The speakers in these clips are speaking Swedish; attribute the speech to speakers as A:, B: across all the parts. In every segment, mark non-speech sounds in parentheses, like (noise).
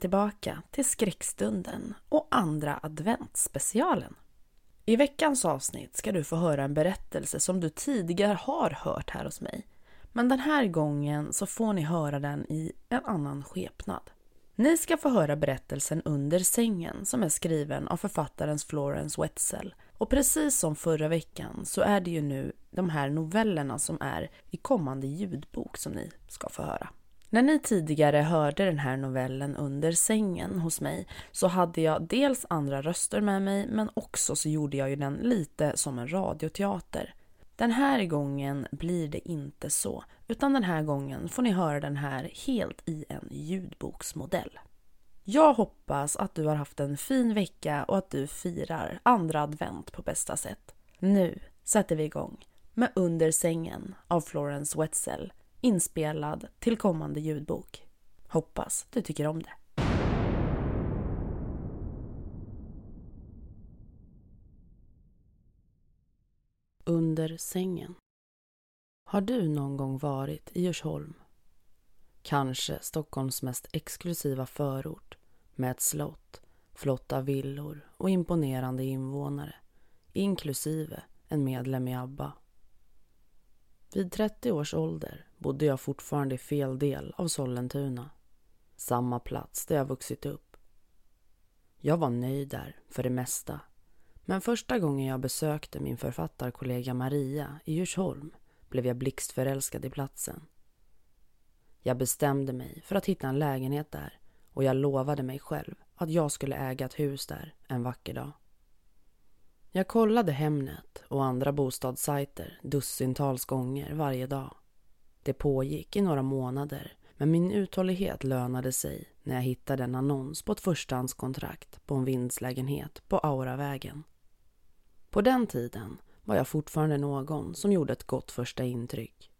A: välkommen tillbaka till Skräckstunden och andra adventsspecialen. I veckans avsnitt ska du få höra en berättelse som du tidigare har hört här hos mig. Men den här gången så får ni höra den i en annan skepnad. Ni ska få höra berättelsen Under sängen som är skriven av författaren Florence Wetzel. Och precis som förra veckan så är det ju nu de här novellerna som är i kommande ljudbok som ni ska få höra. När ni tidigare hörde den här novellen Under sängen hos mig så hade jag dels andra röster med mig men också så gjorde jag ju den lite som en radioteater. Den här gången blir det inte så, utan den här gången får ni höra den här helt i en ljudboksmodell. Jag hoppas att du har haft en fin vecka och att du firar andra advent på bästa sätt. Nu sätter vi igång med Under sängen av Florence Wetzel inspelad till kommande ljudbok. Hoppas du tycker om det. Under sängen. Har du någon gång varit i Djursholm? Kanske Stockholms mest exklusiva förort med ett slott, flotta villor och imponerande invånare, inklusive en medlem i ABBA. Vid 30 års ålder bodde jag fortfarande i fel del av Sollentuna. Samma plats där jag vuxit upp. Jag var nöjd där, för det mesta. Men första gången jag besökte min författarkollega Maria i Djursholm blev jag blixtförälskad i platsen. Jag bestämde mig för att hitta en lägenhet där och jag lovade mig själv att jag skulle äga ett hus där en vacker dag. Jag kollade Hemnet och andra bostadssajter dussintals gånger varje dag. Det pågick i några månader men min uthållighet lönade sig när jag hittade en annons på ett förstahandskontrakt på en vindslägenhet på Auravägen. På den tiden var jag fortfarande någon som gjorde ett gott första intryck.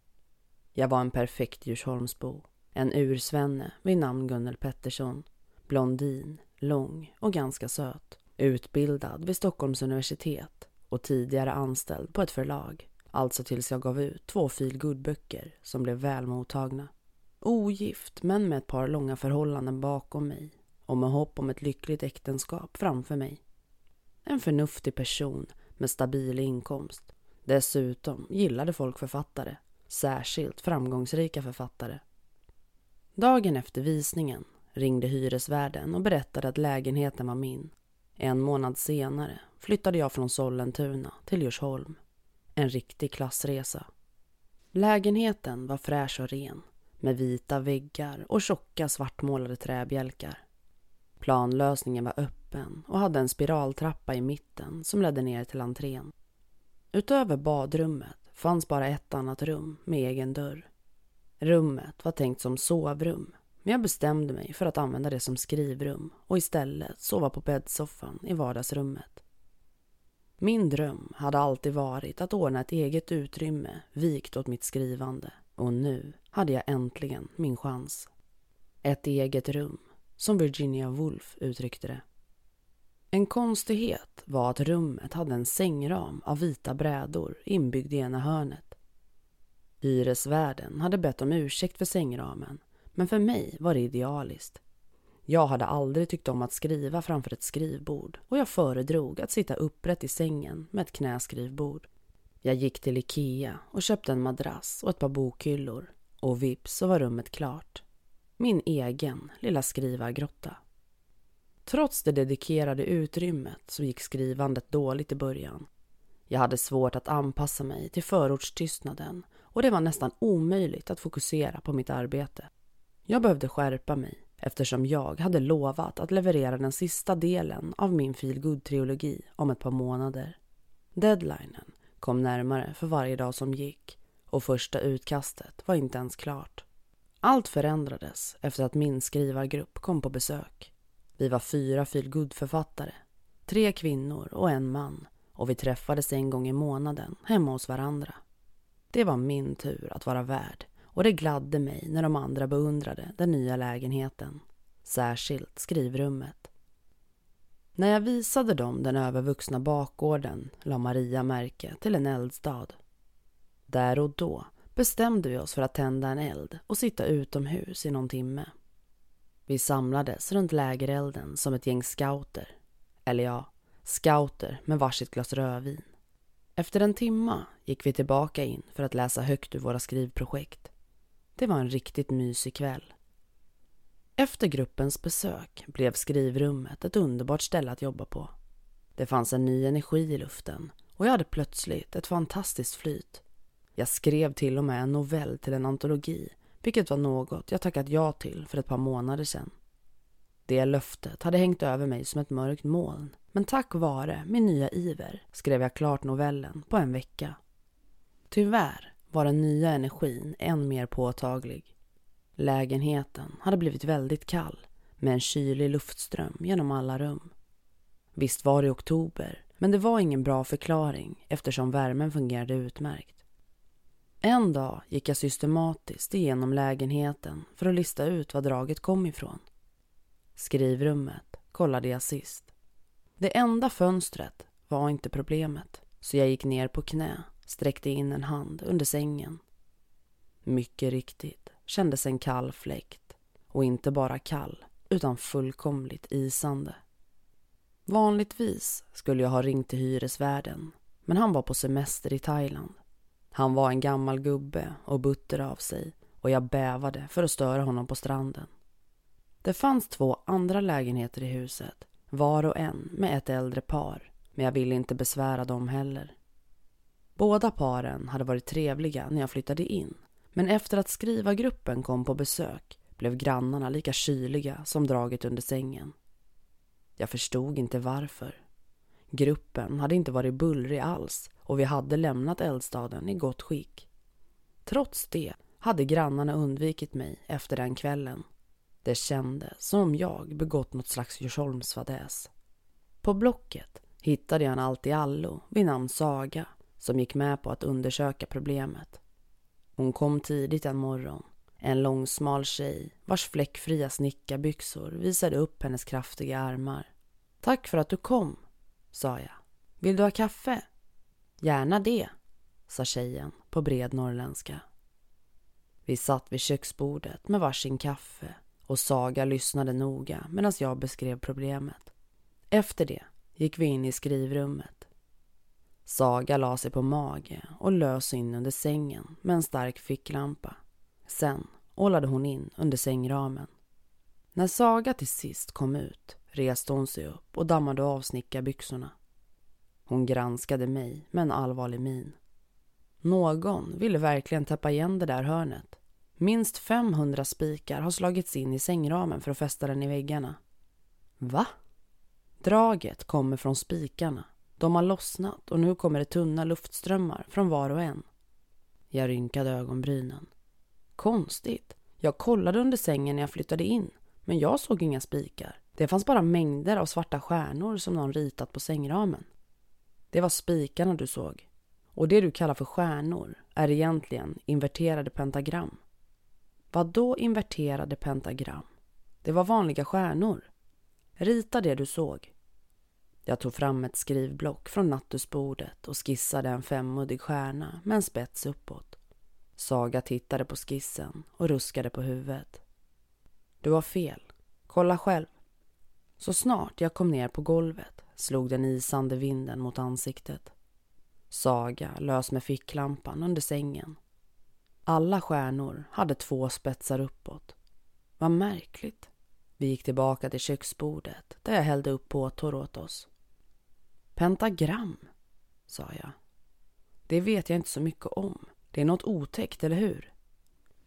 A: Jag var en perfekt Djursholmsbo, en ursvenne vid namn Gunnel Pettersson, blondin, lång och ganska söt, utbildad vid Stockholms universitet och tidigare anställd på ett förlag, alltså tills jag gav ut två feelgood-böcker som blev väl mottagna. Ogift, men med ett par långa förhållanden bakom mig och med hopp om ett lyckligt äktenskap framför mig. En förnuftig person med stabil inkomst. Dessutom gillade folk författare, särskilt framgångsrika författare. Dagen efter visningen ringde hyresvärden och berättade att lägenheten var min. En månad senare flyttade jag från Sollentuna till Djursholm. En riktig klassresa. Lägenheten var fräsch och ren med vita väggar och tjocka svartmålade träbjälkar. Planlösningen var öppen och hade en spiraltrappa i mitten som ledde ner till entrén. Utöver badrummet fanns bara ett annat rum med egen dörr. Rummet var tänkt som sovrum men jag bestämde mig för att använda det som skrivrum och istället sova på bäddsoffan i vardagsrummet. Min dröm hade alltid varit att ordna ett eget utrymme vikt åt mitt skrivande och nu hade jag äntligen min chans. Ett eget rum, som Virginia Woolf uttryckte det. En konstighet var att rummet hade en sängram av vita brädor inbyggd i ena hörnet. Hyresvärden hade bett om ursäkt för sängramen, men för mig var det idealiskt. Jag hade aldrig tyckt om att skriva framför ett skrivbord och jag föredrog att sitta upprätt i sängen med ett knäskrivbord. Jag gick till Ikea och köpte en madrass och ett par bokhyllor och vips så var rummet klart. Min egen lilla skrivargrotta. Trots det dedikerade utrymmet så gick skrivandet dåligt i början. Jag hade svårt att anpassa mig till förortstystnaden och det var nästan omöjligt att fokusera på mitt arbete. Jag behövde skärpa mig eftersom jag hade lovat att leverera den sista delen av min feelgood-trilogi om ett par månader. Deadlinen kom närmare för varje dag som gick och första utkastet var inte ens klart. Allt förändrades efter att min skrivargrupp kom på besök. Vi var fyra feelgood-författare, tre kvinnor och en man och vi träffades en gång i månaden hemma hos varandra. Det var min tur att vara värd och det gladde mig när de andra beundrade den nya lägenheten, särskilt skrivrummet. När jag visade dem den övervuxna bakgården la Maria märke till en eldstad. Där och då bestämde vi oss för att tända en eld och sitta utomhus i någon timme. Vi samlades runt lägerelden som ett gäng scouter. Eller ja, scouter med varsitt glas rödvin. Efter en timma gick vi tillbaka in för att läsa högt ur våra skrivprojekt. Det var en riktigt mysig kväll. Efter gruppens besök blev skrivrummet ett underbart ställe att jobba på. Det fanns en ny energi i luften och jag hade plötsligt ett fantastiskt flyt. Jag skrev till och med en novell till en antologi, vilket var något jag tackat ja till för ett par månader sedan. Det löftet hade hängt över mig som ett mörkt moln, men tack vare min nya iver skrev jag klart novellen på en vecka. Tyvärr var den nya energin än mer påtaglig. Lägenheten hade blivit väldigt kall med en kylig luftström genom alla rum. Visst var det oktober, men det var ingen bra förklaring eftersom värmen fungerade utmärkt. En dag gick jag systematiskt igenom lägenheten för att lista ut var draget kom ifrån. Skrivrummet kollade jag sist. Det enda fönstret var inte problemet, så jag gick ner på knä, sträckte in en hand under sängen. Mycket riktigt kändes en kall fläkt. Och inte bara kall, utan fullkomligt isande. Vanligtvis skulle jag ha ringt till hyresvärden, men han var på semester i Thailand. Han var en gammal gubbe och butter av sig och jag bävade för att störa honom på stranden. Det fanns två andra lägenheter i huset, var och en med ett äldre par, men jag ville inte besvära dem heller. Båda paren hade varit trevliga när jag flyttade in, men efter att skrivargruppen kom på besök blev grannarna lika kyliga som draget under sängen. Jag förstod inte varför. Gruppen hade inte varit bullrig alls och vi hade lämnat eldstaden i gott skick. Trots det hade grannarna undvikit mig efter den kvällen. Det kändes som om jag begått något slags Djursholmsfadäs. På Blocket hittade jag en allt-i-allo vid namn Saga som gick med på att undersöka problemet. Hon kom tidigt en morgon. En långsmal tjej vars fläckfria snickarbyxor visade upp hennes kraftiga armar. Tack för att du kom, sa jag. Vill du ha kaffe? Gärna det, sa tjejen på bred norrländska. Vi satt vid köksbordet med varsin kaffe och Saga lyssnade noga medan jag beskrev problemet. Efter det gick vi in i skrivrummet. Saga la sig på mage och lös in under sängen med en stark ficklampa. Sen ålade hon in under sängramen. När Saga till sist kom ut reste hon sig upp och dammade av snickarbyxorna. Hon granskade mig med en allvarlig min. Någon ville verkligen täppa igen det där hörnet. Minst 500 spikar har slagits in i sängramen för att fästa den i väggarna. Va? Draget kommer från spikarna. De har lossnat och nu kommer det tunna luftströmmar från var och en. Jag rynkade ögonbrynen. Konstigt. Jag kollade under sängen när jag flyttade in, men jag såg inga spikar. Det fanns bara mängder av svarta stjärnor som någon ritat på sängramen. Det var spikarna du såg. Och det du kallar för stjärnor är egentligen inverterade pentagram. Vad då inverterade pentagram? Det var vanliga stjärnor. Rita det du såg. Jag tog fram ett skrivblock från nattusbordet och skissade en femmuddig stjärna med en spets uppåt. Saga tittade på skissen och ruskade på huvudet. Du har fel. Kolla själv. Så snart jag kom ner på golvet slog den isande vinden mot ansiktet. Saga lös med ficklampan under sängen. Alla stjärnor hade två spetsar uppåt. Vad märkligt. Vi gick tillbaka till köksbordet där jag hällde upp påtår åt oss. Pentagram, sa jag. Det vet jag inte så mycket om. Det är något otäckt, eller hur?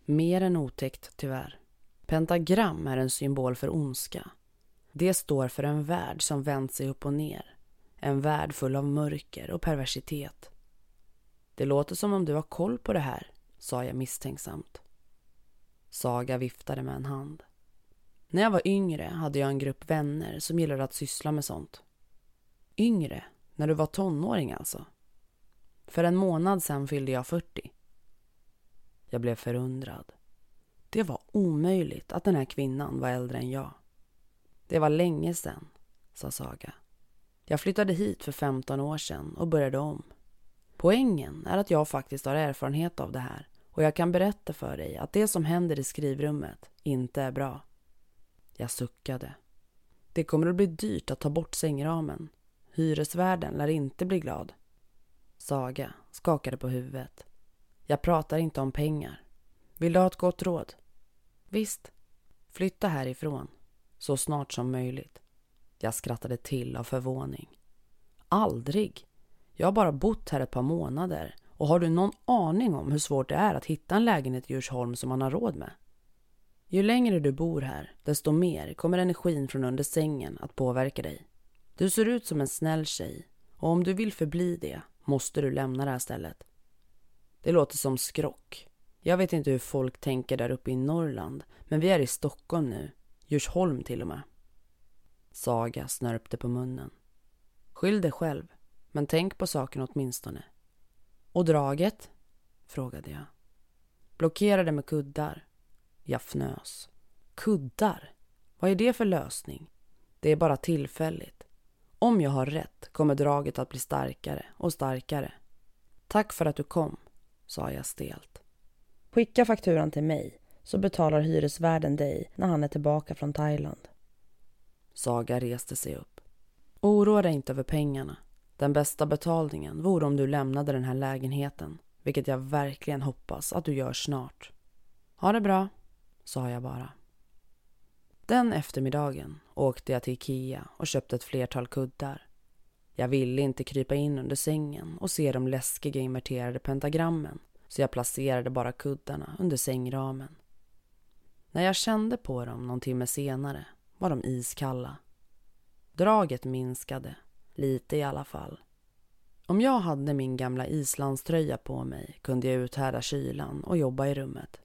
A: Mer än otäckt, tyvärr. Pentagram är en symbol för ondska. Det står för en värld som vänt sig upp och ner. En värld full av mörker och perversitet. Det låter som om du har koll på det här, sa jag misstänksamt. Saga viftade med en hand. När jag var yngre hade jag en grupp vänner som gillade att syssla med sånt. Yngre? När du var tonåring alltså? För en månad sen fyllde jag 40. Jag blev förundrad. Det var omöjligt att den här kvinnan var äldre än jag. Det var länge sen, sa Saga. Jag flyttade hit för 15 år sedan och började om. Poängen är att jag faktiskt har erfarenhet av det här och jag kan berätta för dig att det som händer i skrivrummet inte är bra. Jag suckade. Det kommer att bli dyrt att ta bort sängramen. Hyresvärden lär inte bli glad. Saga skakade på huvudet. Jag pratar inte om pengar. Vill du ha ett gott råd? Visst. Flytta härifrån. Så snart som möjligt. Jag skrattade till av förvåning. Aldrig. Jag har bara bott här ett par månader och har du någon aning om hur svårt det är att hitta en lägenhet i Djursholm som man har råd med? Ju längre du bor här, desto mer kommer energin från under sängen att påverka dig. Du ser ut som en snäll tjej och om du vill förbli det måste du lämna det här stället. Det låter som skrock. Jag vet inte hur folk tänker där uppe i Norrland, men vi är i Stockholm nu. Djursholm till och med. Saga snörpte på munnen. Skyll dig själv, men tänk på saken åtminstone. Och draget? frågade jag. Blockerade med kuddar. Jag fnös. Kuddar? Vad är det för lösning? Det är bara tillfälligt. Om jag har rätt kommer draget att bli starkare och starkare. Tack för att du kom, sa jag stelt. Skicka fakturan till mig så betalar hyresvärden dig när han är tillbaka från Thailand. Saga reste sig upp. Oroa dig inte över pengarna. Den bästa betalningen vore om du lämnade den här lägenheten, vilket jag verkligen hoppas att du gör snart. Ha det bra, sa jag bara. Den eftermiddagen åkte jag till Ikea och köpte ett flertal kuddar. Jag ville inte krypa in under sängen och se de läskiga inverterade pentagrammen så jag placerade bara kuddarna under sängramen. När jag kände på dem någon timme senare var de iskalla. Draget minskade, lite i alla fall. Om jag hade min gamla islandströja på mig kunde jag uthärda kylan och jobba i rummet.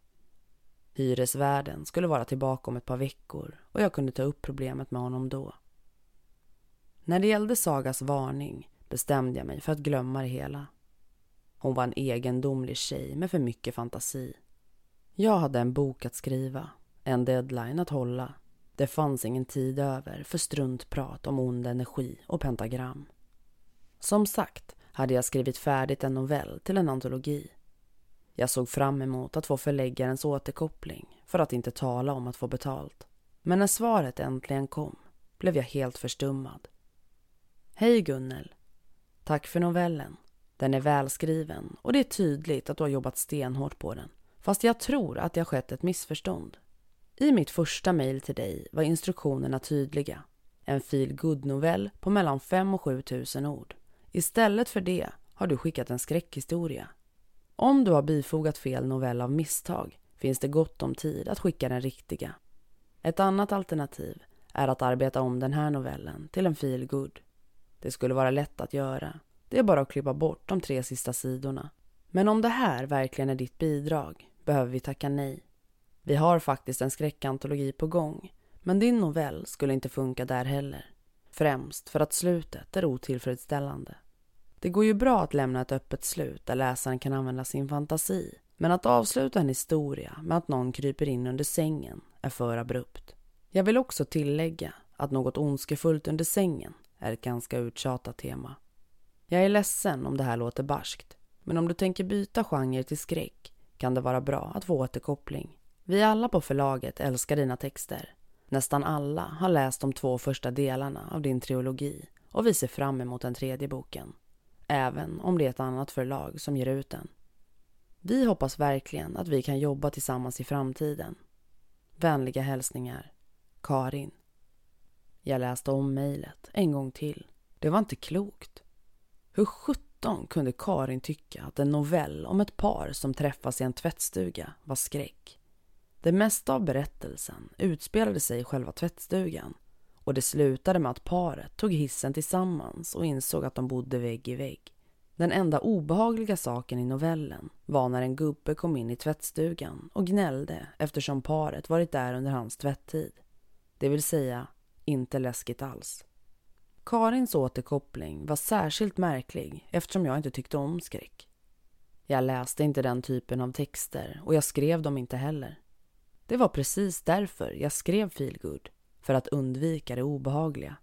A: Hyresvärden skulle vara tillbaka om ett par veckor och jag kunde ta upp problemet med honom då. När det gällde Sagas varning bestämde jag mig för att glömma det hela. Hon var en egendomlig tjej med för mycket fantasi. Jag hade en bok att skriva, en deadline att hålla. Det fanns ingen tid över för struntprat om ond energi och pentagram. Som sagt hade jag skrivit färdigt en novell till en antologi. Jag såg fram emot att få förläggarens återkoppling för att inte tala om att få betalt. Men när svaret äntligen kom blev jag helt förstummad. Hej Gunnel! Tack för novellen. Den är välskriven och det är tydligt att du har jobbat stenhårt på den. Fast jag tror att det har skett ett missförstånd. I mitt första mejl till dig var instruktionerna tydliga. En feelgood-novell på mellan 5 och 7 tusen ord. Istället för det har du skickat en skräckhistoria. Om du har bifogat fel novell av misstag finns det gott om tid att skicka den riktiga. Ett annat alternativ är att arbeta om den här novellen till en fil Det skulle vara lätt att göra det är bara att klippa bort de tre sista sidorna. Men om det här verkligen är ditt bidrag behöver vi tacka nej. Vi har faktiskt en skräckantologi på gång, men din novell skulle inte funka där heller. Främst för att slutet är otillfredsställande. Det går ju bra att lämna ett öppet slut där läsaren kan använda sin fantasi, men att avsluta en historia med att någon kryper in under sängen är för abrupt. Jag vill också tillägga att något ondskefullt under sängen är ett ganska uttjatat tema. Jag är ledsen om det här låter barskt, men om du tänker byta genre till skräck kan det vara bra att få återkoppling. Vi alla på förlaget älskar dina texter. Nästan alla har läst de två första delarna av din trilogi och vi ser fram emot den tredje boken. Även om det är ett annat förlag som ger ut den. Vi hoppas verkligen att vi kan jobba tillsammans i framtiden. Vänliga hälsningar, Karin. Jag läste om mejlet en gång till. Det var inte klokt. Hur sjutton kunde Karin tycka att en novell om ett par som träffas i en tvättstuga var skräck? Det mesta av berättelsen utspelade sig i själva tvättstugan och det slutade med att paret tog hissen tillsammans och insåg att de bodde vägg i vägg. Den enda obehagliga saken i novellen var när en gubbe kom in i tvättstugan och gnällde eftersom paret varit där under hans tvätttid. Det vill säga, inte läskigt alls. Karins återkoppling var särskilt märklig eftersom jag inte tyckte om skräck. Jag läste inte den typen av texter och jag skrev dem inte heller. Det var precis därför jag skrev Feelgood, för att undvika det obehagliga.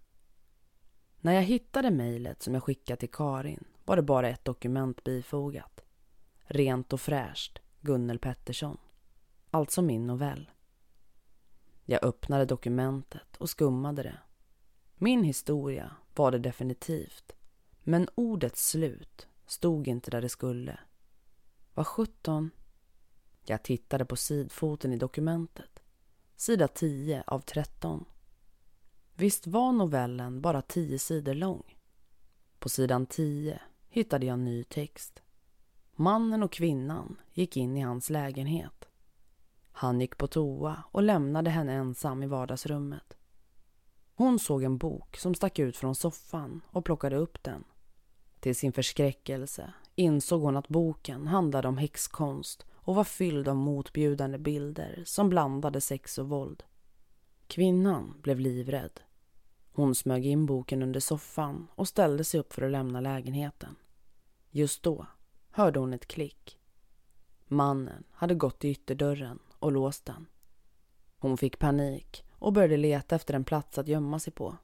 A: När jag hittade mejlet som jag skickat till Karin var det bara ett dokument bifogat. Rent och fräscht, Gunnel Pettersson. Alltså min novell. Jag öppnade dokumentet och skummade det. Min historia var det definitivt. Men ordets slut stod inte där det skulle. Vad sjutton? Jag tittade på sidfoten i dokumentet. Sida 10 av 13. Visst var novellen bara 10 sidor lång? På sidan 10 hittade jag ny text. Mannen och kvinnan gick in i hans lägenhet. Han gick på toa och lämnade henne ensam i vardagsrummet. Hon såg en bok som stack ut från soffan och plockade upp den. Till sin förskräckelse insåg hon att boken handlade om häxkonst och var fylld av motbjudande bilder som blandade sex och våld. Kvinnan blev livrädd. Hon smög in boken under soffan och ställde sig upp för att lämna lägenheten. Just då hörde hon ett klick. Mannen hade gått till ytterdörren och låst den. Hon fick panik och började leta efter en plats att gömma sig på.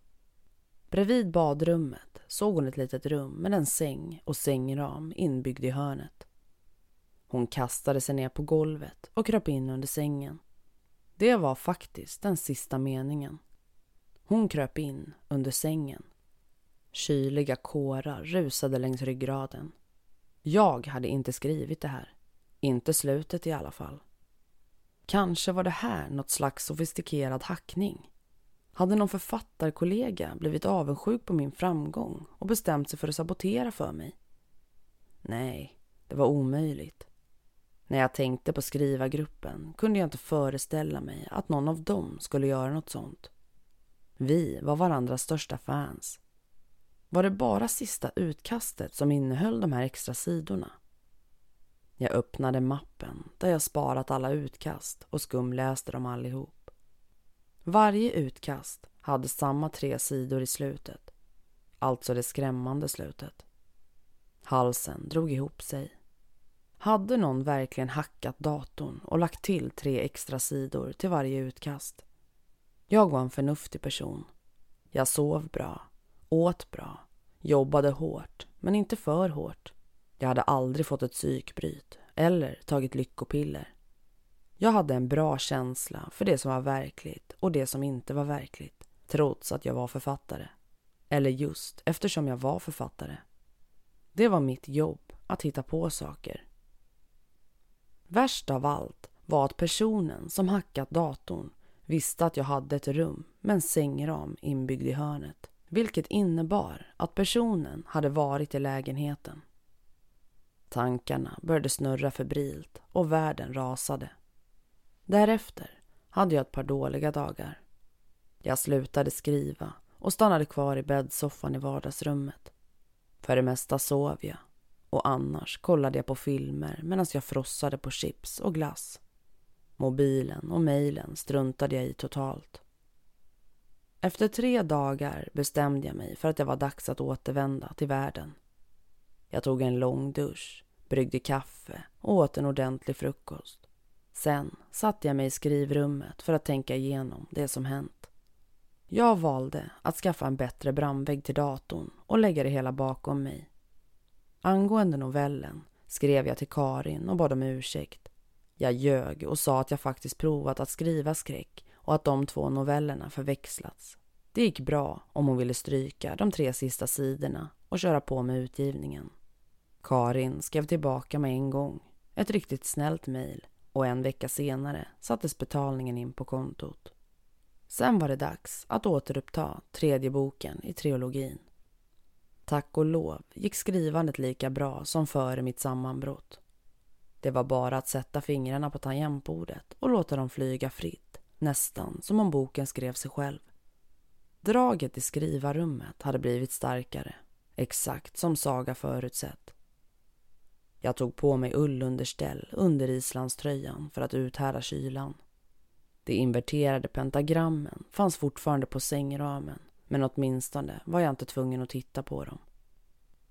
A: Bredvid badrummet såg hon ett litet rum med en säng och sängram inbyggd i hörnet. Hon kastade sig ner på golvet och kröp in under sängen. Det var faktiskt den sista meningen. Hon kröp in under sängen. Kyliga kårar rusade längs ryggraden. Jag hade inte skrivit det här. Inte slutet i alla fall. Kanske var det här något slags sofistikerad hackning. Hade någon författarkollega blivit avundsjuk på min framgång och bestämt sig för att sabotera för mig? Nej, det var omöjligt. När jag tänkte på skrivargruppen kunde jag inte föreställa mig att någon av dem skulle göra något sånt. Vi var varandras största fans. Var det bara sista utkastet som innehöll de här extra sidorna? Jag öppnade mappen där jag sparat alla utkast och skumläste dem allihop. Varje utkast hade samma tre sidor i slutet. Alltså det skrämmande slutet. Halsen drog ihop sig. Hade någon verkligen hackat datorn och lagt till tre extra sidor till varje utkast? Jag var en förnuftig person. Jag sov bra, åt bra, jobbade hårt, men inte för hårt. Jag hade aldrig fått ett psykbryt eller tagit lyckopiller. Jag hade en bra känsla för det som var verkligt och det som inte var verkligt, trots att jag var författare. Eller just eftersom jag var författare. Det var mitt jobb att hitta på saker. Värst av allt var att personen som hackat datorn visste att jag hade ett rum med en sängram inbyggd i hörnet. Vilket innebar att personen hade varit i lägenheten. Tankarna började snurra febrilt och världen rasade. Därefter hade jag ett par dåliga dagar. Jag slutade skriva och stannade kvar i bäddsoffan i vardagsrummet. För det mesta sov jag och annars kollade jag på filmer medan jag frossade på chips och glass. Mobilen och mejlen struntade jag i totalt. Efter tre dagar bestämde jag mig för att det var dags att återvända till världen. Jag tog en lång dusch, bryggde kaffe och åt en ordentlig frukost. Sen satte jag mig i skrivrummet för att tänka igenom det som hänt. Jag valde att skaffa en bättre brandvägg till datorn och lägga det hela bakom mig. Angående novellen skrev jag till Karin och bad om ursäkt. Jag ljög och sa att jag faktiskt provat att skriva skräck och att de två novellerna förväxlats. Det gick bra om hon ville stryka de tre sista sidorna och köra på med utgivningen. Karin skrev tillbaka med en gång. Ett riktigt snällt mejl och en vecka senare sattes betalningen in på kontot. Sen var det dags att återuppta tredje boken i trilogin. Tack och lov gick skrivandet lika bra som före mitt sammanbrott. Det var bara att sätta fingrarna på tangentbordet och låta dem flyga fritt, nästan som om boken skrev sig själv. Draget i skrivarrummet hade blivit starkare, exakt som Saga förutsett. Jag tog på mig ullunderställ under islandströjan för att uthärda kylan. De inverterade pentagrammen fanns fortfarande på sängramen men åtminstone var jag inte tvungen att titta på dem.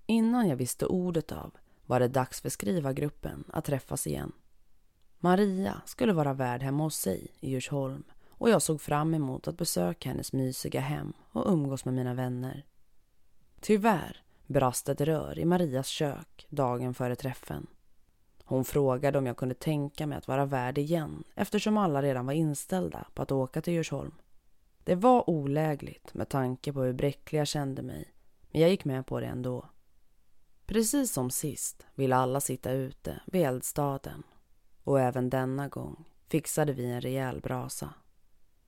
A: Innan jag visste ordet av var det dags för skrivargruppen att träffas igen. Maria skulle vara värd hemma hos sig i Djursholm och jag såg fram emot att besöka hennes mysiga hem och umgås med mina vänner. Tyvärr brast ett rör i Marias kök dagen före träffen. Hon frågade om jag kunde tänka mig att vara värd igen eftersom alla redan var inställda på att åka till Djursholm. Det var olägligt med tanke på hur bräcklig jag kände mig men jag gick med på det ändå. Precis som sist ville alla sitta ute vid eldstaden och även denna gång fixade vi en rejäl brasa.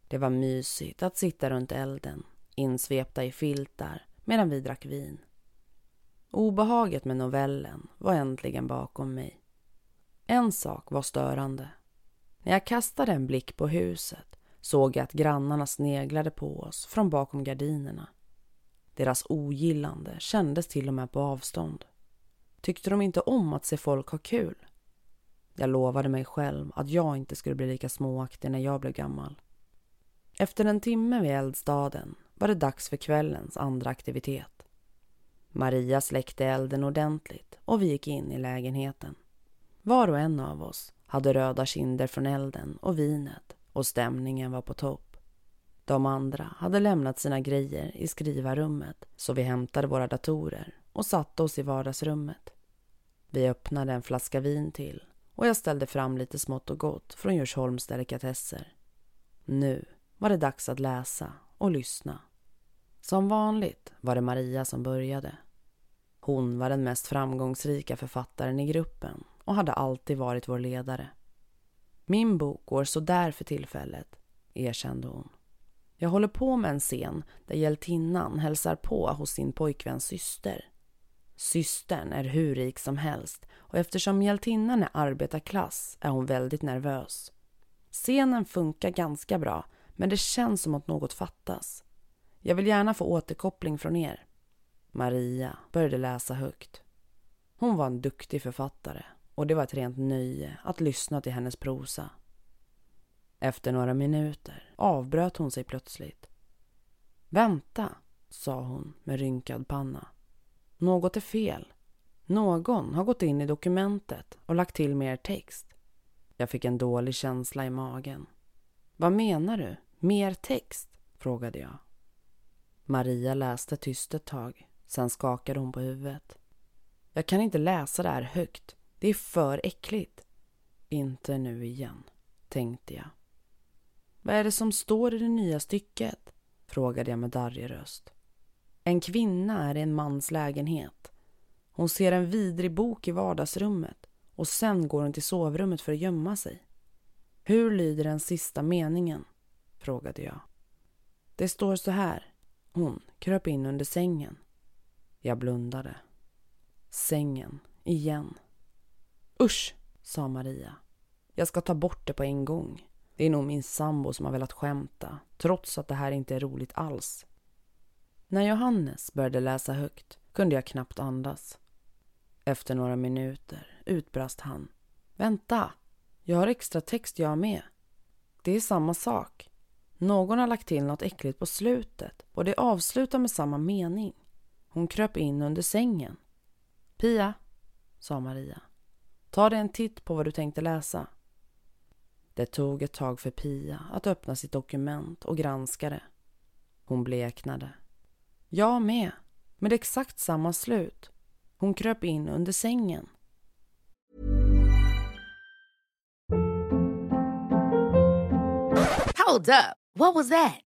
A: Det var mysigt att sitta runt elden insvepta i filtar medan vi drack vin. Obehaget med novellen var äntligen bakom mig. En sak var störande. När jag kastade en blick på huset såg jag att grannarna sneglade på oss från bakom gardinerna. Deras ogillande kändes till och med på avstånd. Tyckte de inte om att se folk ha kul? Jag lovade mig själv att jag inte skulle bli lika småaktig när jag blev gammal. Efter en timme vid eldstaden var det dags för kvällens andra aktivitet. Maria släckte elden ordentligt och vi gick in i lägenheten. Var och en av oss hade röda kinder från elden och vinet och stämningen var på topp. De andra hade lämnat sina grejer i skrivarrummet så vi hämtade våra datorer och satte oss i vardagsrummet. Vi öppnade en flaska vin till och jag ställde fram lite smått och gott från Djursholms delikatesser. Nu var det dags att läsa och lyssna. Som vanligt var det Maria som började. Hon var den mest framgångsrika författaren i gruppen och hade alltid varit vår ledare. Min bok går sådär för tillfället, erkände hon. Jag håller på med en scen där hjältinnan hälsar på hos sin pojkväns syster. Systern är hur rik som helst och eftersom hjältinnan är arbetarklass är hon väldigt nervös. Scenen funkar ganska bra men det känns som att något fattas. Jag vill gärna få återkoppling från er. Maria började läsa högt. Hon var en duktig författare och det var ett rent nöje att lyssna till hennes prosa. Efter några minuter avbröt hon sig plötsligt. Vänta, sa hon med rynkad panna. Något är fel. Någon har gått in i dokumentet och lagt till mer text. Jag fick en dålig känsla i magen. Vad menar du? Mer text? frågade jag. Maria läste tyst ett tag. Sen skakade hon på huvudet. Jag kan inte läsa det här högt. Det är för äckligt. Inte nu igen, tänkte jag. Vad är det som står i det nya stycket? frågade jag med darrig röst. En kvinna är i en mans lägenhet. Hon ser en vidrig bok i vardagsrummet och sen går hon till sovrummet för att gömma sig. Hur lyder den sista meningen? frågade jag. Det står så här. Hon kröp in under sängen. Jag blundade. Sängen, igen. Usch, sa Maria. Jag ska ta bort det på en gång. Det är nog min sambo som har velat skämta, trots att det här inte är roligt alls. När Johannes började läsa högt kunde jag knappt andas. Efter några minuter utbrast han. Vänta! Jag har extra text jag med. Det är samma sak. Någon har lagt till något äckligt på slutet och det avslutar med samma mening. Hon kröp in under sängen. Pia, sa Maria. Ta dig en titt på vad du tänkte läsa. Det tog ett tag för Pia att öppna sitt dokument och granska det. Hon bleknade. Jag med, med exakt samma slut. Hon kröp in under sängen.
B: Hold up. What was that?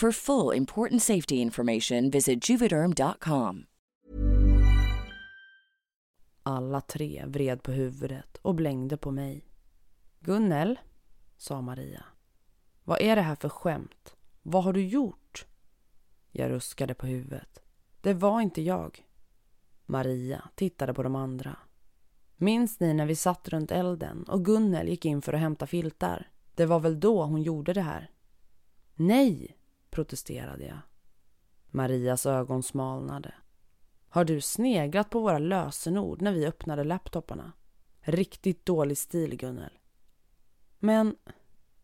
C: For full important safety information, visit juvederm.com.
A: Alla tre vred på huvudet och blängde på mig. Gunnel, sa Maria. Vad är det här för skämt? Vad har du gjort? Jag ruskade på huvudet. Det var inte jag. Maria tittade på de andra. Minns ni när vi satt runt elden och Gunnel gick in för att hämta filtar? Det var väl då hon gjorde det här? Nej, protesterade jag. Marias ögon smalnade. Har du sneglat på våra lösenord när vi öppnade laptoparna? Riktigt dålig stil, Gunnel. Men...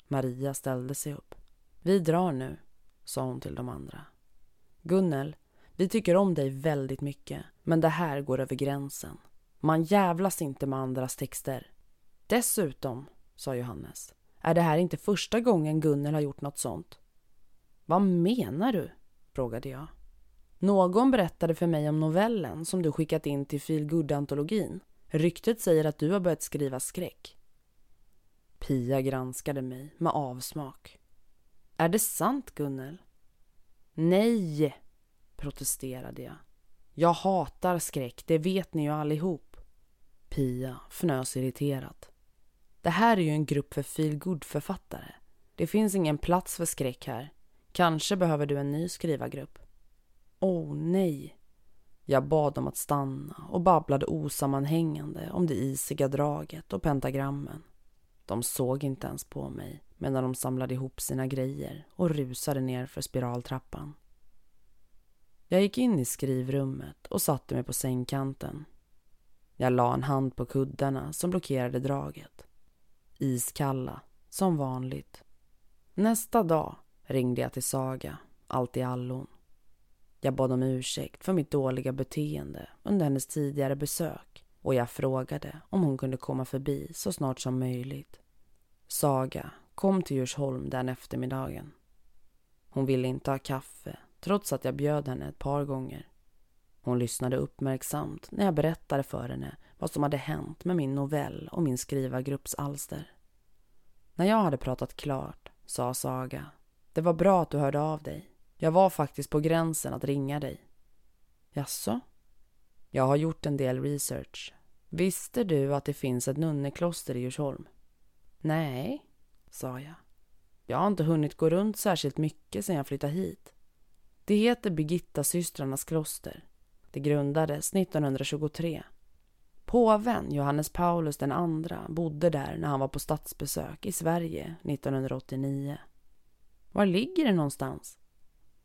A: Maria ställde sig upp. Vi drar nu, sa hon till de andra. Gunnel, vi tycker om dig väldigt mycket, men det här går över gränsen. Man jävlas inte med andras texter. Dessutom, sa Johannes, är det här inte första gången Gunnel har gjort något sånt. Vad menar du? frågade jag. Någon berättade för mig om novellen som du skickat in till Feelgood-antologin. Ryktet säger att du har börjat skriva skräck. Pia granskade mig med avsmak. Är det sant, Gunnel? Nej, protesterade jag. Jag hatar skräck, det vet ni ju allihop. Pia fnös irriterat. Det här är ju en grupp för feelgood-författare. Det finns ingen plats för skräck här. Kanske behöver du en ny skrivargrupp. Åh oh, nej. Jag bad dem att stanna och babblade osammanhängande om det isiga draget och pentagrammen. De såg inte ens på mig medan de samlade ihop sina grejer och rusade ner för spiraltrappan. Jag gick in i skrivrummet och satte mig på sängkanten. Jag la en hand på kuddarna som blockerade draget. Iskalla, som vanligt. Nästa dag ringde jag till Saga, allt i allon. Jag bad om ursäkt för mitt dåliga beteende under hennes tidigare besök och jag frågade om hon kunde komma förbi så snart som möjligt. Saga kom till Djursholm den eftermiddagen. Hon ville inte ha kaffe trots att jag bjöd henne ett par gånger. Hon lyssnade uppmärksamt när jag berättade för henne vad som hade hänt med min novell och min skrivargrupps alster. När jag hade pratat klart sa Saga det var bra att du hörde av dig. Jag var faktiskt på gränsen att ringa dig. Jaså? Jag har gjort en del research. Visste du att det finns ett nunnekloster i Djursholm? Nej, sa jag. Jag har inte hunnit gå runt särskilt mycket sedan jag flyttade hit. Det heter Birgitta-systrarnas kloster. Det grundades 1923. Påven Johannes Paulus II bodde där när han var på statsbesök i Sverige 1989. Var ligger det någonstans?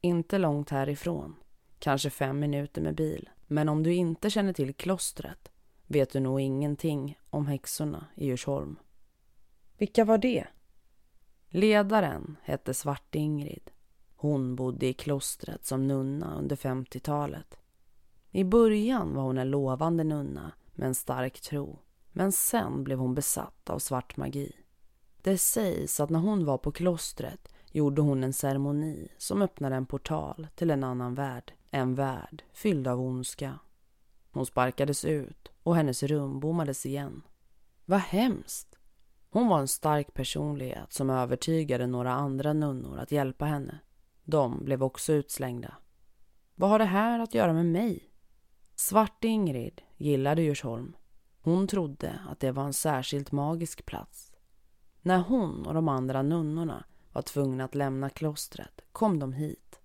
A: Inte långt härifrån. Kanske fem minuter med bil. Men om du inte känner till klostret vet du nog ingenting om häxorna i Djursholm. Vilka var det? Ledaren hette Svart-Ingrid. Hon bodde i klostret som nunna under 50-talet. I början var hon en lovande nunna med en stark tro. Men sen blev hon besatt av svart magi. Det sägs att när hon var på klostret gjorde hon en ceremoni som öppnade en portal till en annan värld. En värld fylld av ondska. Hon sparkades ut och hennes rum bommades igen. Vad hemskt! Hon var en stark personlighet som övertygade några andra nunnor att hjälpa henne. De blev också utslängda. Vad har det här att göra med mig? Svart Ingrid gillade Djursholm. Hon trodde att det var en särskilt magisk plats. När hon och de andra nunnorna var tvungna att lämna klostret kom de hit.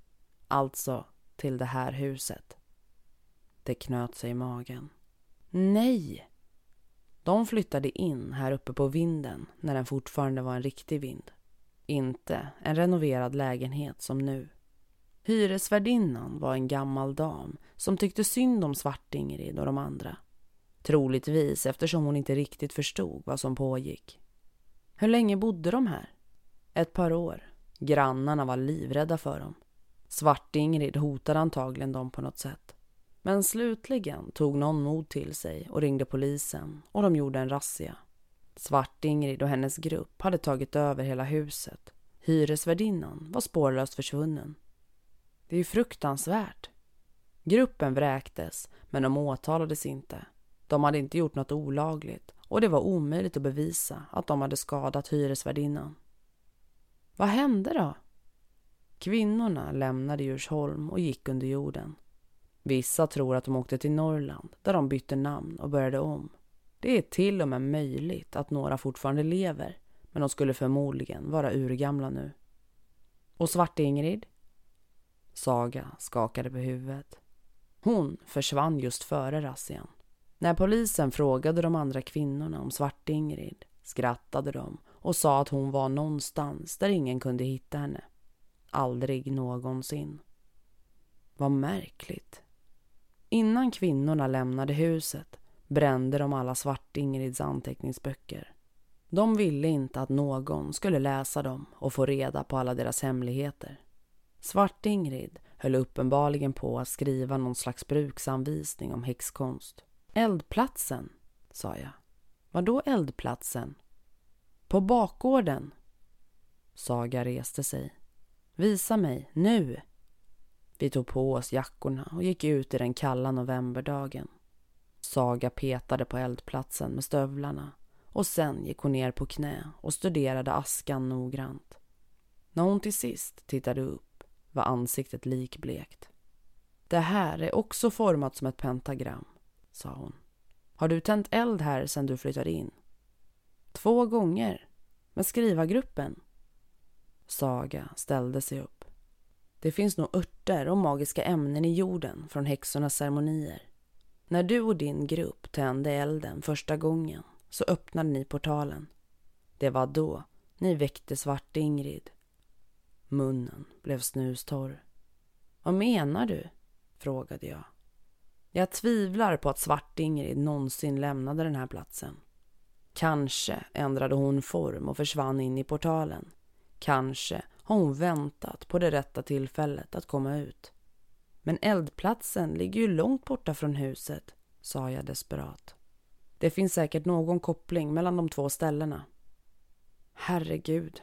A: Alltså till det här huset. Det knöt sig i magen. Nej! De flyttade in här uppe på vinden när den fortfarande var en riktig vind. Inte en renoverad lägenhet som nu. Hyresvärdinnan var en gammal dam som tyckte synd om Svart-Ingrid och de andra. Troligtvis eftersom hon inte riktigt förstod vad som pågick. Hur länge bodde de här? Ett par år. Grannarna var livrädda för dem. Svart-Ingrid hotade antagligen dem på något sätt. Men slutligen tog någon mod till sig och ringde polisen och de gjorde en razzia. Svart-Ingrid och hennes grupp hade tagit över hela huset. Hyresvärdinnan var spårlöst försvunnen. Det är ju fruktansvärt. Gruppen vräktes, men de åtalades inte. De hade inte gjort något olagligt och det var omöjligt att bevisa att de hade skadat hyresvärdinnan. Vad hände då? Kvinnorna lämnade Djursholm och gick under jorden. Vissa tror att de åkte till Norrland där de bytte namn och började om. Det är till och med möjligt att några fortfarande lever men de skulle förmodligen vara urgamla nu. Och Svart-Ingrid? Saga skakade på huvudet. Hon försvann just före razzian. När polisen frågade de andra kvinnorna om Svart-Ingrid skrattade de och sa att hon var någonstans där ingen kunde hitta henne. Aldrig någonsin. Vad märkligt. Innan kvinnorna lämnade huset brände de alla Svart-Ingrids anteckningsböcker. De ville inte att någon skulle läsa dem och få reda på alla deras hemligheter. Svart-Ingrid höll uppenbarligen på att skriva någon slags bruksanvisning om häxkonst. Eldplatsen, sa jag. Vadå eldplatsen? På bakgården. Saga reste sig. Visa mig, nu! Vi tog på oss jackorna och gick ut i den kalla novemberdagen. Saga petade på eldplatsen med stövlarna och sen gick hon ner på knä och studerade askan noggrant. När hon till sist tittade upp var ansiktet likblekt. Det här är också format som ett pentagram, sa hon. Har du tänt eld här sedan du flyttade in? Två gånger. Med skrivargruppen? Saga ställde sig upp. Det finns nog örter och magiska ämnen i jorden från häxornas ceremonier. När du och din grupp tände elden första gången så öppnade ni portalen. Det var då ni väckte Svart Ingrid. Munnen blev snustorr. Vad menar du? frågade jag. Jag tvivlar på att Svart-Ingrid någonsin lämnade den här platsen. Kanske ändrade hon form och försvann in i portalen. Kanske har hon väntat på det rätta tillfället att komma ut. Men eldplatsen ligger ju långt borta från huset, sa jag desperat. Det finns säkert någon koppling mellan de två ställena. Herregud.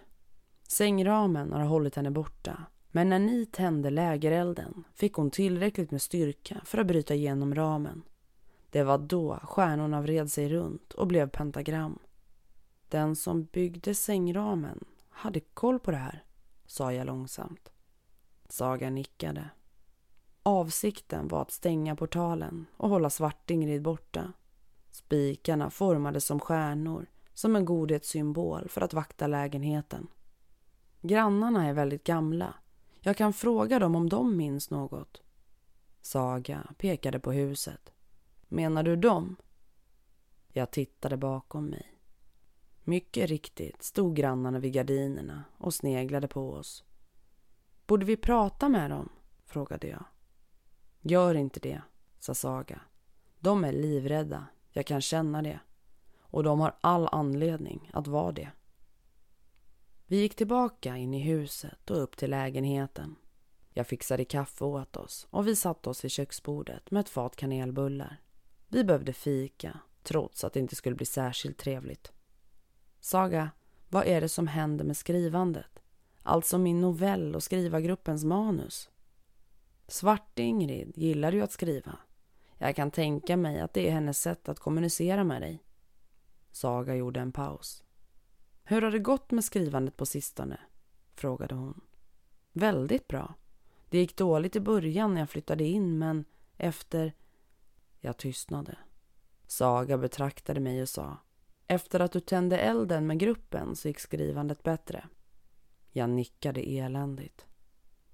A: Sängramen har hållit henne borta men när ni tände lägerelden fick hon tillräckligt med styrka för att bryta igenom ramen. Det var då stjärnorna vred sig runt och blev pentagram. Den som byggde sängramen hade koll på det här, sa jag långsamt. Saga nickade. Avsikten var att stänga portalen och hålla Svartingrid borta. Spikarna formades som stjärnor, som en godhetssymbol för att vakta lägenheten. Grannarna är väldigt gamla jag kan fråga dem om de minns något. Saga pekade på huset. Menar du dem? Jag tittade bakom mig. Mycket riktigt stod grannarna vid gardinerna och sneglade på oss. Borde vi prata med dem? frågade jag. Gör inte det, sa Saga. De är livrädda, jag kan känna det. Och de har all anledning att vara det. Vi gick tillbaka in i huset och upp till lägenheten. Jag fixade kaffe åt oss och vi satte oss vid köksbordet med ett fat kanelbullar. Vi behövde fika, trots att det inte skulle bli särskilt trevligt. Saga, vad är det som händer med skrivandet? alltså min novell och skrivargruppens manus. Svart-Ingrid gillar ju att skriva. Jag kan tänka mig att det är hennes sätt att kommunicera med dig. Saga gjorde en paus. Hur har det gått med skrivandet på sistone? frågade hon. Väldigt bra. Det gick dåligt i början när jag flyttade in men efter... Jag tystnade. Saga betraktade mig och sa Efter att du tände elden med gruppen så gick skrivandet bättre. Jag nickade eländigt.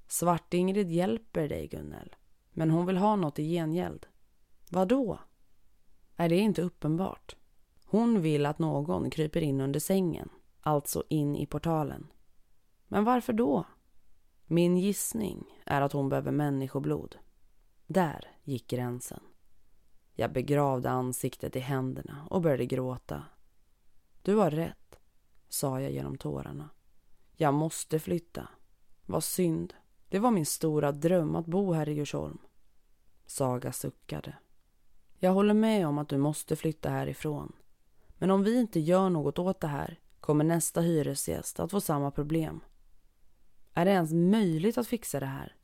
A: Svart-Ingrid hjälper dig, Gunnel. Men hon vill ha något i gengäld. Vad då? Är det inte uppenbart? Hon vill att någon kryper in under sängen, alltså in i portalen. Men varför då? Min gissning är att hon behöver människoblod. Där gick gränsen. Jag begravde ansiktet i händerna och började gråta. Du har rätt, sa jag genom tårarna. Jag måste flytta. Vad synd. Det var min stora dröm att bo här i Djursholm. Saga suckade. Jag håller med om att du måste flytta härifrån. Men om vi inte gör något åt det här kommer nästa hyresgäst att få samma problem. Är det ens möjligt att fixa det här?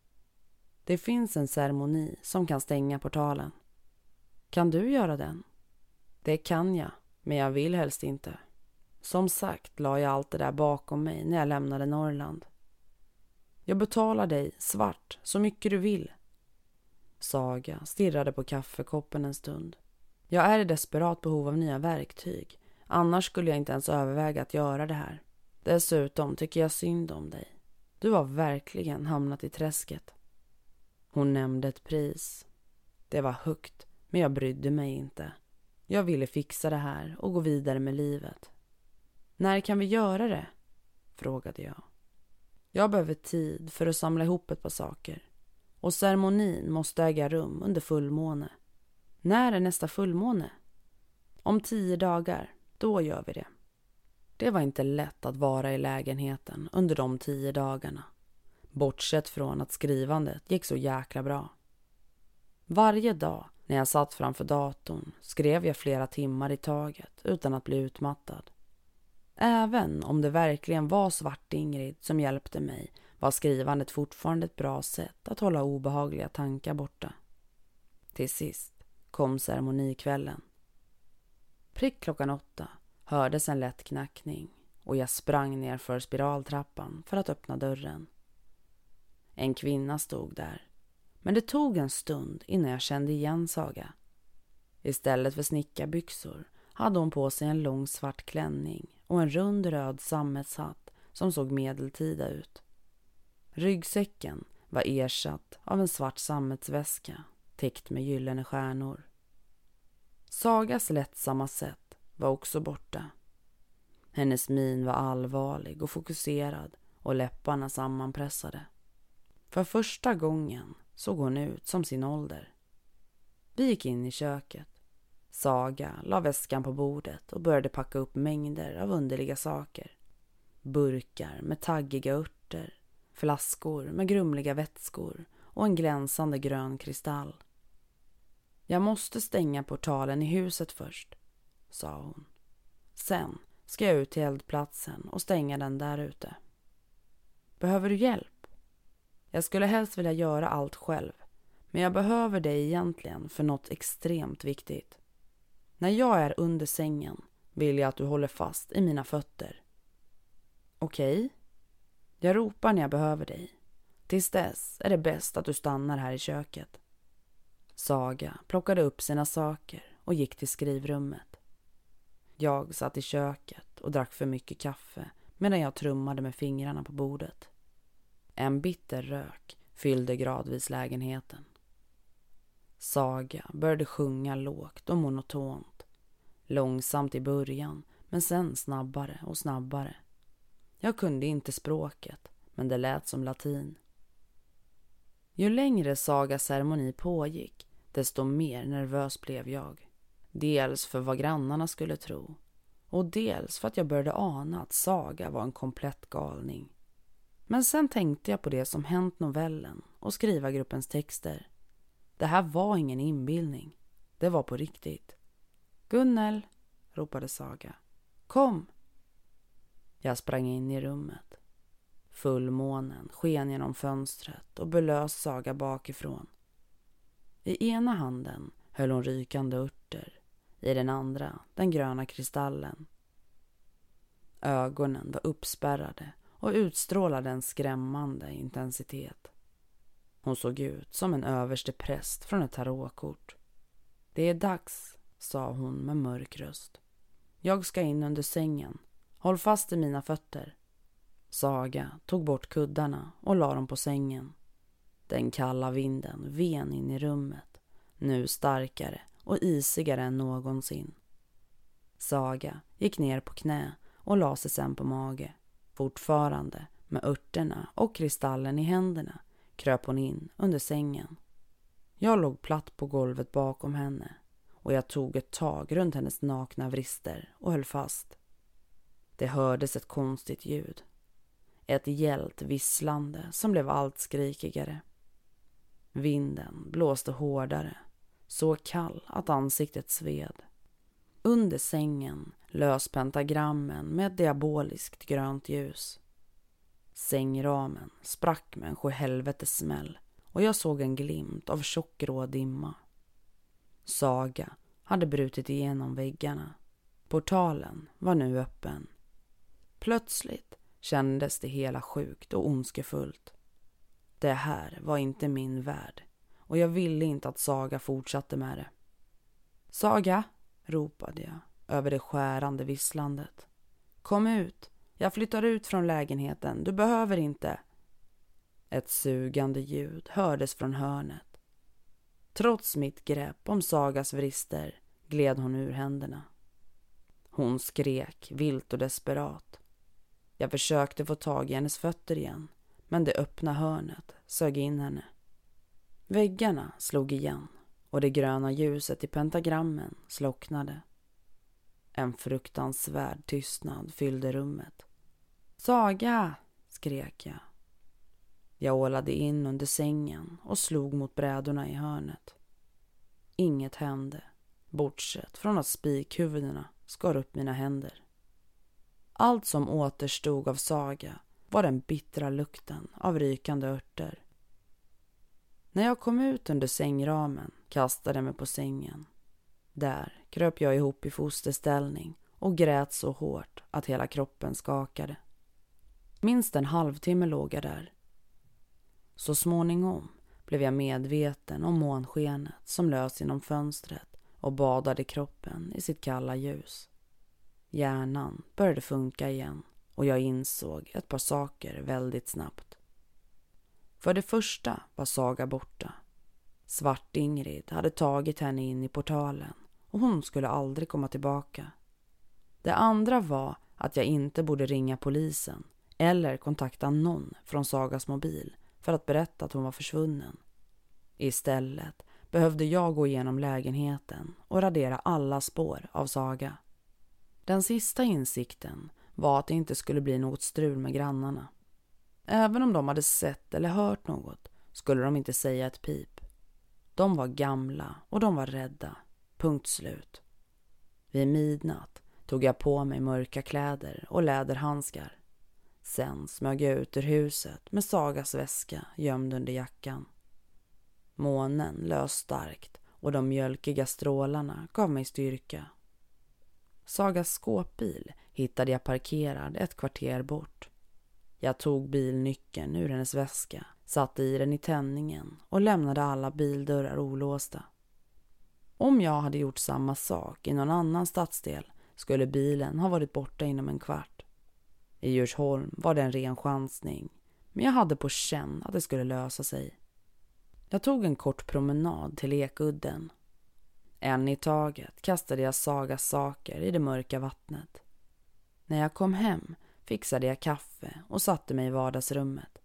A: Det finns en ceremoni som kan stänga portalen. Kan du göra den? Det kan jag, men jag vill helst inte. Som sagt la jag allt det där bakom mig när jag lämnade Norrland. Jag betalar dig svart så mycket du vill. Saga stirrade på kaffekoppen en stund. Jag är i desperat behov av nya verktyg. Annars skulle jag inte ens överväga att göra det här. Dessutom tycker jag synd om dig. Du har verkligen hamnat i träsket. Hon nämnde ett pris. Det var högt, men jag brydde mig inte. Jag ville fixa det här och gå vidare med livet. När kan vi göra det? frågade jag. Jag behöver tid för att samla ihop ett par saker. Och ceremonin måste äga rum under fullmåne. När är nästa fullmåne? Om tio dagar. Då gör vi det. Det var inte lätt att vara i lägenheten under de tio dagarna. Bortsett från att skrivandet gick så jäkla bra. Varje dag när jag satt framför datorn skrev jag flera timmar i taget utan att bli utmattad. Även om det verkligen var Svart-Ingrid som hjälpte mig var skrivandet fortfarande ett bra sätt att hålla obehagliga tankar borta. Till sist kom ceremonikvällen. Prick klockan åtta hördes en lätt knackning och jag sprang ner för spiraltrappan för att öppna dörren. En kvinna stod där, men det tog en stund innan jag kände igen Saga. Istället för snickarbyxor hade hon på sig en lång svart klänning och en rund röd sammetshatt som såg medeltida ut. Ryggsäcken var ersatt av en svart sammetsväska täckt med gyllene stjärnor. Sagas lättsamma sätt var också borta. Hennes min var allvarlig och fokuserad och läpparna sammanpressade. För första gången såg hon ut som sin ålder. Vi gick in i köket. Saga la väskan på bordet och började packa upp mängder av underliga saker. Burkar med taggiga örter, flaskor med grumliga vätskor och en glänsande grön kristall. Jag måste stänga portalen i huset först, sa hon. Sen ska jag ut till eldplatsen och stänga den där ute. Behöver du hjälp? Jag skulle helst vilja göra allt själv, men jag behöver dig egentligen för något extremt viktigt. När jag är under sängen vill jag att du håller fast i mina fötter. Okej? Okay. Jag ropar när jag behöver dig. Tills dess är det bäst att du stannar här i köket. Saga plockade upp sina saker och gick till skrivrummet. Jag satt i köket och drack för mycket kaffe medan jag trummade med fingrarna på bordet. En bitter rök fyllde gradvis lägenheten. Saga började sjunga lågt och monotont. Långsamt i början, men sen snabbare och snabbare. Jag kunde inte språket, men det lät som latin. Ju längre Sagas ceremoni pågick, desto mer nervös blev jag. Dels för vad grannarna skulle tro och dels för att jag började ana att Saga var en komplett galning. Men sen tänkte jag på det som hänt novellen och skrivargruppens texter. Det här var ingen inbildning. Det var på riktigt. Gunnel, ropade Saga. Kom! Jag sprang in i rummet. Fullmånen sken genom fönstret och belös Saga bakifrån. I ena handen höll hon rykande örter, i den andra den gröna kristallen. Ögonen var uppspärrade och utstrålade en skrämmande intensitet. Hon såg ut som en överste präst från ett tarotkort. Det är dags, sa hon med mörk röst. Jag ska in under sängen. Håll fast i mina fötter. Saga tog bort kuddarna och la dem på sängen. Den kalla vinden ven in i rummet, nu starkare och isigare än någonsin. Saga gick ner på knä och la sig sen på mage. Fortfarande med örterna och kristallen i händerna kröp hon in under sängen. Jag låg platt på golvet bakom henne och jag tog ett tag runt hennes nakna vrister och höll fast. Det hördes ett konstigt ljud. Ett gällt visslande som blev allt skrikigare. Vinden blåste hårdare, så kall att ansiktet sved. Under sängen lös pentagrammen med ett diaboliskt grönt ljus. Sängramen sprack med en sjuhelvetes smäll och jag såg en glimt av tjockgrå dimma. Saga hade brutit igenom väggarna. Portalen var nu öppen. Plötsligt kändes det hela sjukt och ondskefullt. Det här var inte min värld och jag ville inte att Saga fortsatte med det. Saga, ropade jag över det skärande visslandet. Kom ut, jag flyttar ut från lägenheten, du behöver inte. Ett sugande ljud hördes från hörnet. Trots mitt grepp om Sagas vrister gled hon ur händerna. Hon skrek vilt och desperat. Jag försökte få tag i hennes fötter igen, men det öppna hörnet sög in henne. Väggarna slog igen och det gröna ljuset i pentagrammen slocknade. En fruktansvärd tystnad fyllde rummet. Saga! skrek jag. Jag ålade in under sängen och slog mot brädorna i hörnet. Inget hände, bortsett från att spikhuvudena skar upp mina händer. Allt som återstod av Saga var den bittra lukten av rykande örter. När jag kom ut under sängramen kastade mig på sängen. Där kröp jag ihop i fosterställning och grät så hårt att hela kroppen skakade. Minst en halvtimme låg jag där. Så småningom blev jag medveten om månskenet som lös genom fönstret och badade kroppen i sitt kalla ljus. Hjärnan började funka igen och jag insåg ett par saker väldigt snabbt. För det första var Saga borta. Svart-Ingrid hade tagit henne in i portalen och hon skulle aldrig komma tillbaka. Det andra var att jag inte borde ringa polisen eller kontakta någon från Sagas mobil för att berätta att hon var försvunnen. Istället behövde jag gå igenom lägenheten och radera alla spår av Saga. Den sista insikten var att det inte skulle bli något strul med grannarna. Även om de hade sett eller hört något skulle de inte säga ett pip. De var gamla och de var rädda. Punkt slut. Vid midnatt tog jag på mig mörka kläder och läderhandskar. Sen smög jag ut ur huset med Sagas väska gömd under jackan. Månen lös starkt och de mjölkiga strålarna gav mig styrka. Sagas skåpbil hittade jag parkerad ett kvarter bort. Jag tog bilnyckeln ur hennes väska, satte i den i tändningen och lämnade alla bildörrar olåsta. Om jag hade gjort samma sak i någon annan stadsdel skulle bilen ha varit borta inom en kvart. I Djursholm var det en ren chansning, men jag hade på känn att det skulle lösa sig. Jag tog en kort promenad till Ekudden. En i taget kastade jag Sagas saker i det mörka vattnet. När jag kom hem fixade jag kaffe och satte mig i vardagsrummet.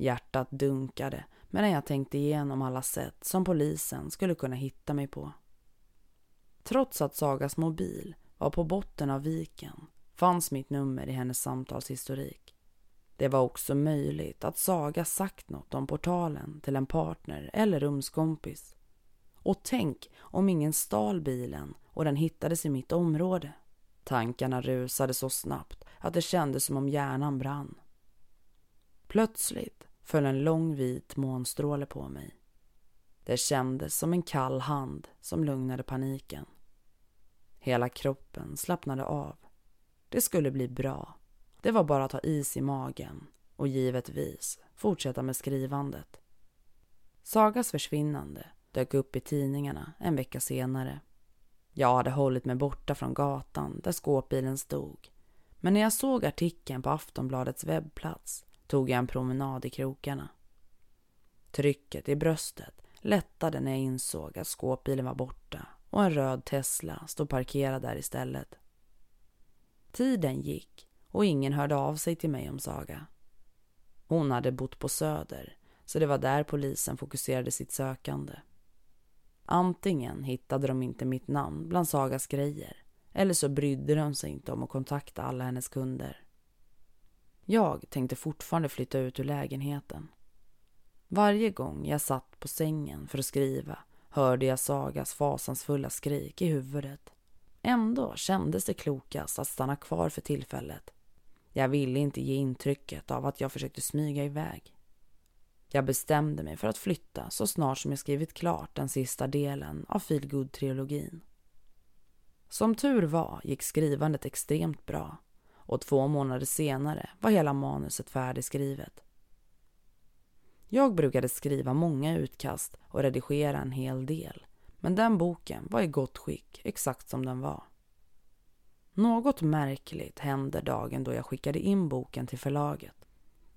A: Hjärtat dunkade medan jag tänkte igenom alla sätt som polisen skulle kunna hitta mig på. Trots att Sagas mobil var på botten av viken fanns mitt nummer i hennes samtalshistorik. Det var också möjligt att Saga sagt något om portalen till en partner eller rumskompis. Och tänk om ingen stal bilen och den hittades i mitt område. Tankarna rusade så snabbt att det kändes som om hjärnan brann. Plötsligt föll en lång vit månstråle på mig. Det kändes som en kall hand som lugnade paniken. Hela kroppen slappnade av. Det skulle bli bra. Det var bara att ha is i magen och givetvis fortsätta med skrivandet. Sagas försvinnande dök upp i tidningarna en vecka senare. Jag hade hållit mig borta från gatan där skåpbilen stod. Men när jag såg artikeln på Aftonbladets webbplats tog jag en promenad i krokarna. Trycket i bröstet lättade när jag insåg att skåpbilen var borta och en röd Tesla stod parkerad där istället. Tiden gick och ingen hörde av sig till mig om Saga. Hon hade bott på Söder, så det var där polisen fokuserade sitt sökande. Antingen hittade de inte mitt namn bland Sagas grejer eller så brydde de sig inte om att kontakta alla hennes kunder. Jag tänkte fortfarande flytta ut ur lägenheten. Varje gång jag satt på sängen för att skriva hörde jag Sagas fasansfulla skrik i huvudet. Ändå kändes det klokast att stanna kvar för tillfället. Jag ville inte ge intrycket av att jag försökte smyga iväg. Jag bestämde mig för att flytta så snart som jag skrivit klart den sista delen av Feelgood-trilogin. Som tur var gick skrivandet extremt bra och två månader senare var hela manuset färdigskrivet. Jag brukade skriva många utkast och redigera en hel del men den boken var i gott skick, exakt som den var. Något märkligt hände dagen då jag skickade in boken till förlaget.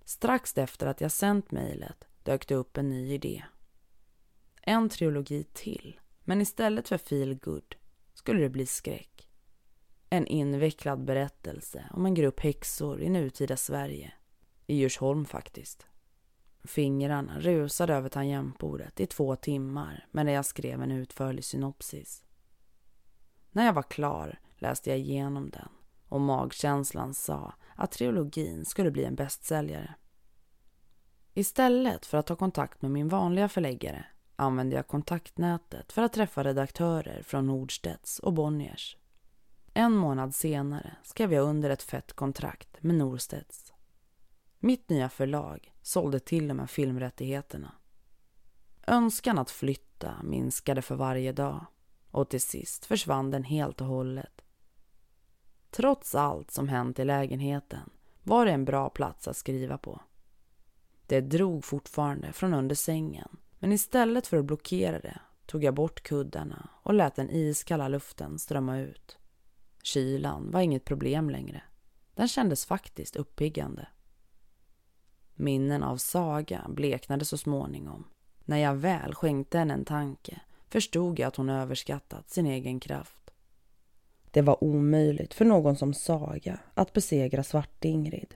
A: Strax efter att jag sänt mejlet dök det upp en ny idé. En trilogi till, men istället för feel good skulle det bli skräck. En invecklad berättelse om en grupp häxor i nutida Sverige. I Djursholm faktiskt. Fingrarna rusade över tangentbordet i två timmar medan jag skrev en utförlig synopsis. När jag var klar läste jag igenom den och magkänslan sa att trilogin skulle bli en bästsäljare. Istället för att ta kontakt med min vanliga förläggare använde jag kontaktnätet för att träffa redaktörer från Nordstedts och Bonniers. En månad senare skrev jag under ett fett kontrakt med Norstedts. Mitt nya förlag sålde till och med filmrättigheterna. Önskan att flytta minskade för varje dag och till sist försvann den helt och hållet. Trots allt som hänt i lägenheten var det en bra plats att skriva på. Det drog fortfarande från under sängen men istället för att blockera det tog jag bort kuddarna och lät den iskalla luften strömma ut. Kylan var inget problem längre. Den kändes faktiskt uppiggande. Minnen av Saga bleknade så småningom. När jag väl skänkte henne en tanke förstod jag att hon överskattat sin egen kraft. Det var omöjligt för någon som Saga att besegra Svart-Ingrid.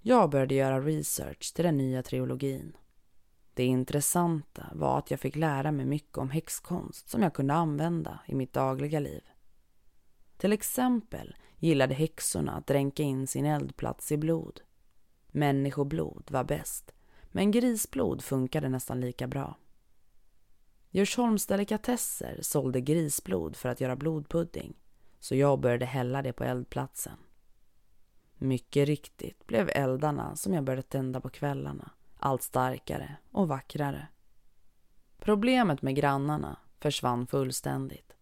A: Jag började göra research till den nya trilogin. Det intressanta var att jag fick lära mig mycket om häxkonst som jag kunde använda i mitt dagliga liv. Till exempel gillade häxorna att dränka in sin eldplats i blod. Människoblod var bäst, men grisblod funkade nästan lika bra. Djursholms delikatesser sålde grisblod för att göra blodpudding, så jag började hälla det på eldplatsen. Mycket riktigt blev eldarna som jag började tända på kvällarna allt starkare och vackrare. Problemet med grannarna försvann fullständigt.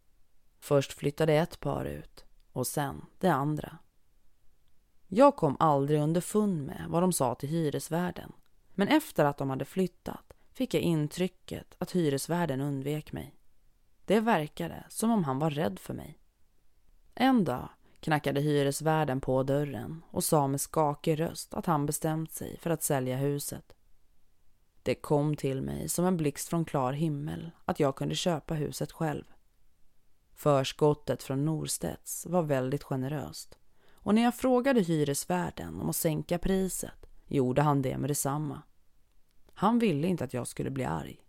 A: Först flyttade ett par ut och sen det andra. Jag kom aldrig underfund med vad de sa till hyresvärden. Men efter att de hade flyttat fick jag intrycket att hyresvärden undvek mig. Det verkade som om han var rädd för mig. En dag knackade hyresvärden på dörren och sa med skakig röst att han bestämt sig för att sälja huset. Det kom till mig som en blixt från klar himmel att jag kunde köpa huset själv. Förskottet från Norstedts var väldigt generöst och när jag frågade hyresvärden om att sänka priset gjorde han det med detsamma. Han ville inte att jag skulle bli arg.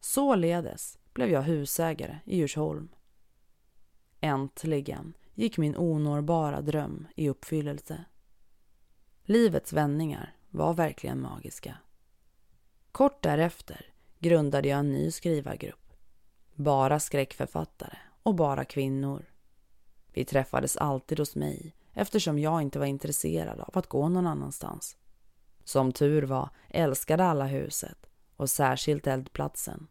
A: Således blev jag husägare i Djursholm. Äntligen gick min onåbara dröm i uppfyllelse. Livets vändningar var verkligen magiska. Kort därefter grundade jag en ny skrivargrupp. Bara skräckförfattare och bara kvinnor. Vi träffades alltid hos mig eftersom jag inte var intresserad av att gå någon annanstans. Som tur var älskade alla huset och särskilt eldplatsen.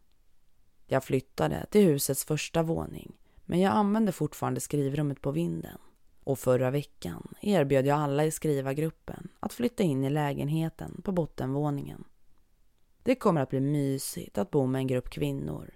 A: Jag flyttade till husets första våning men jag använde fortfarande skrivrummet på vinden. Och förra veckan erbjöd jag alla i skrivargruppen att flytta in i lägenheten på bottenvåningen. Det kommer att bli mysigt att bo med en grupp kvinnor.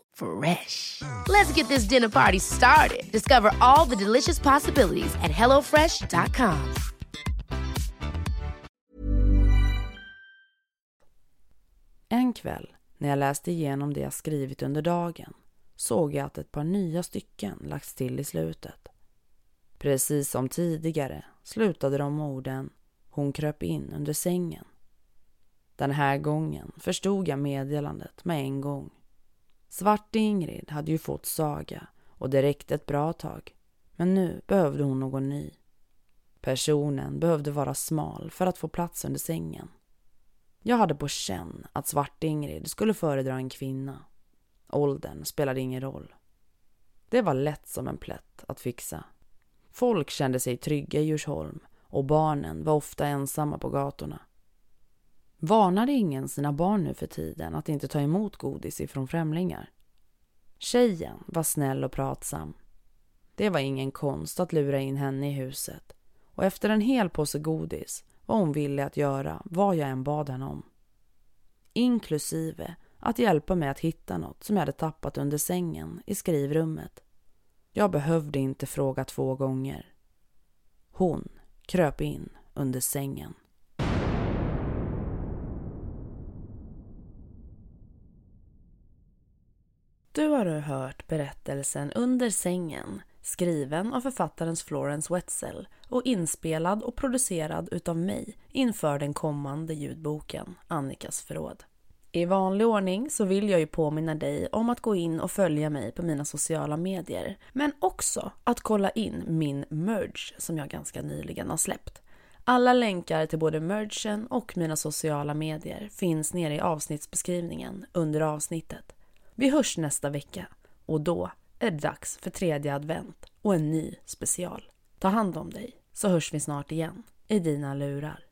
B: Fresh. Let's get this dinner party started. Discover all the delicious possibilities at hellofresh.com.
A: En kväll när jag läste igenom det jag skrivit under dagen såg jag att ett par nya stycken lagts till i slutet. Precis som tidigare slutade de orden Hon kröp in under sängen. Den här gången förstod jag meddelandet med en gång. Svarte Ingrid hade ju fått Saga och det räckte ett bra tag. Men nu behövde hon någon ny. Personen behövde vara smal för att få plats under sängen. Jag hade på känn att Svart-Ingrid skulle föredra en kvinna. Åldern spelade ingen roll. Det var lätt som en plätt att fixa. Folk kände sig trygga i Djursholm och barnen var ofta ensamma på gatorna. Varnade ingen sina barn nu för tiden att inte ta emot godis ifrån främlingar? Tjejen var snäll och pratsam. Det var ingen konst att lura in henne i huset och efter en hel påse godis var hon villig att göra vad jag än bad henne om. Inklusive att hjälpa mig att hitta något som jag hade tappat under sängen i skrivrummet. Jag behövde inte fråga två gånger. Hon kröp in under sängen. Du har hört berättelsen Under sängen skriven av författarens Florence Wetzel och inspelad och producerad utav mig inför den kommande ljudboken Annikas förråd. I vanlig ordning så vill jag ju påminna dig om att gå in och följa mig på mina sociala medier, men också att kolla in min merge som jag ganska nyligen har släppt. Alla länkar till både mergen och mina sociala medier finns nere i avsnittsbeskrivningen under avsnittet. Vi hörs nästa vecka och då är det dags för tredje advent och en ny special. Ta hand om dig så hörs vi snart igen i dina lurar.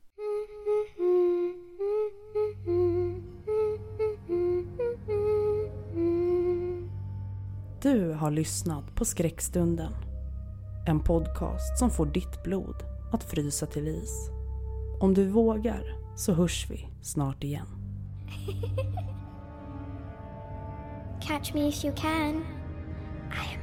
A: Du har lyssnat på Skräckstunden. En podcast som får ditt blod att frysa till is. Om du vågar så hörs vi snart igen. (laughs)
D: Catch me if you can. I am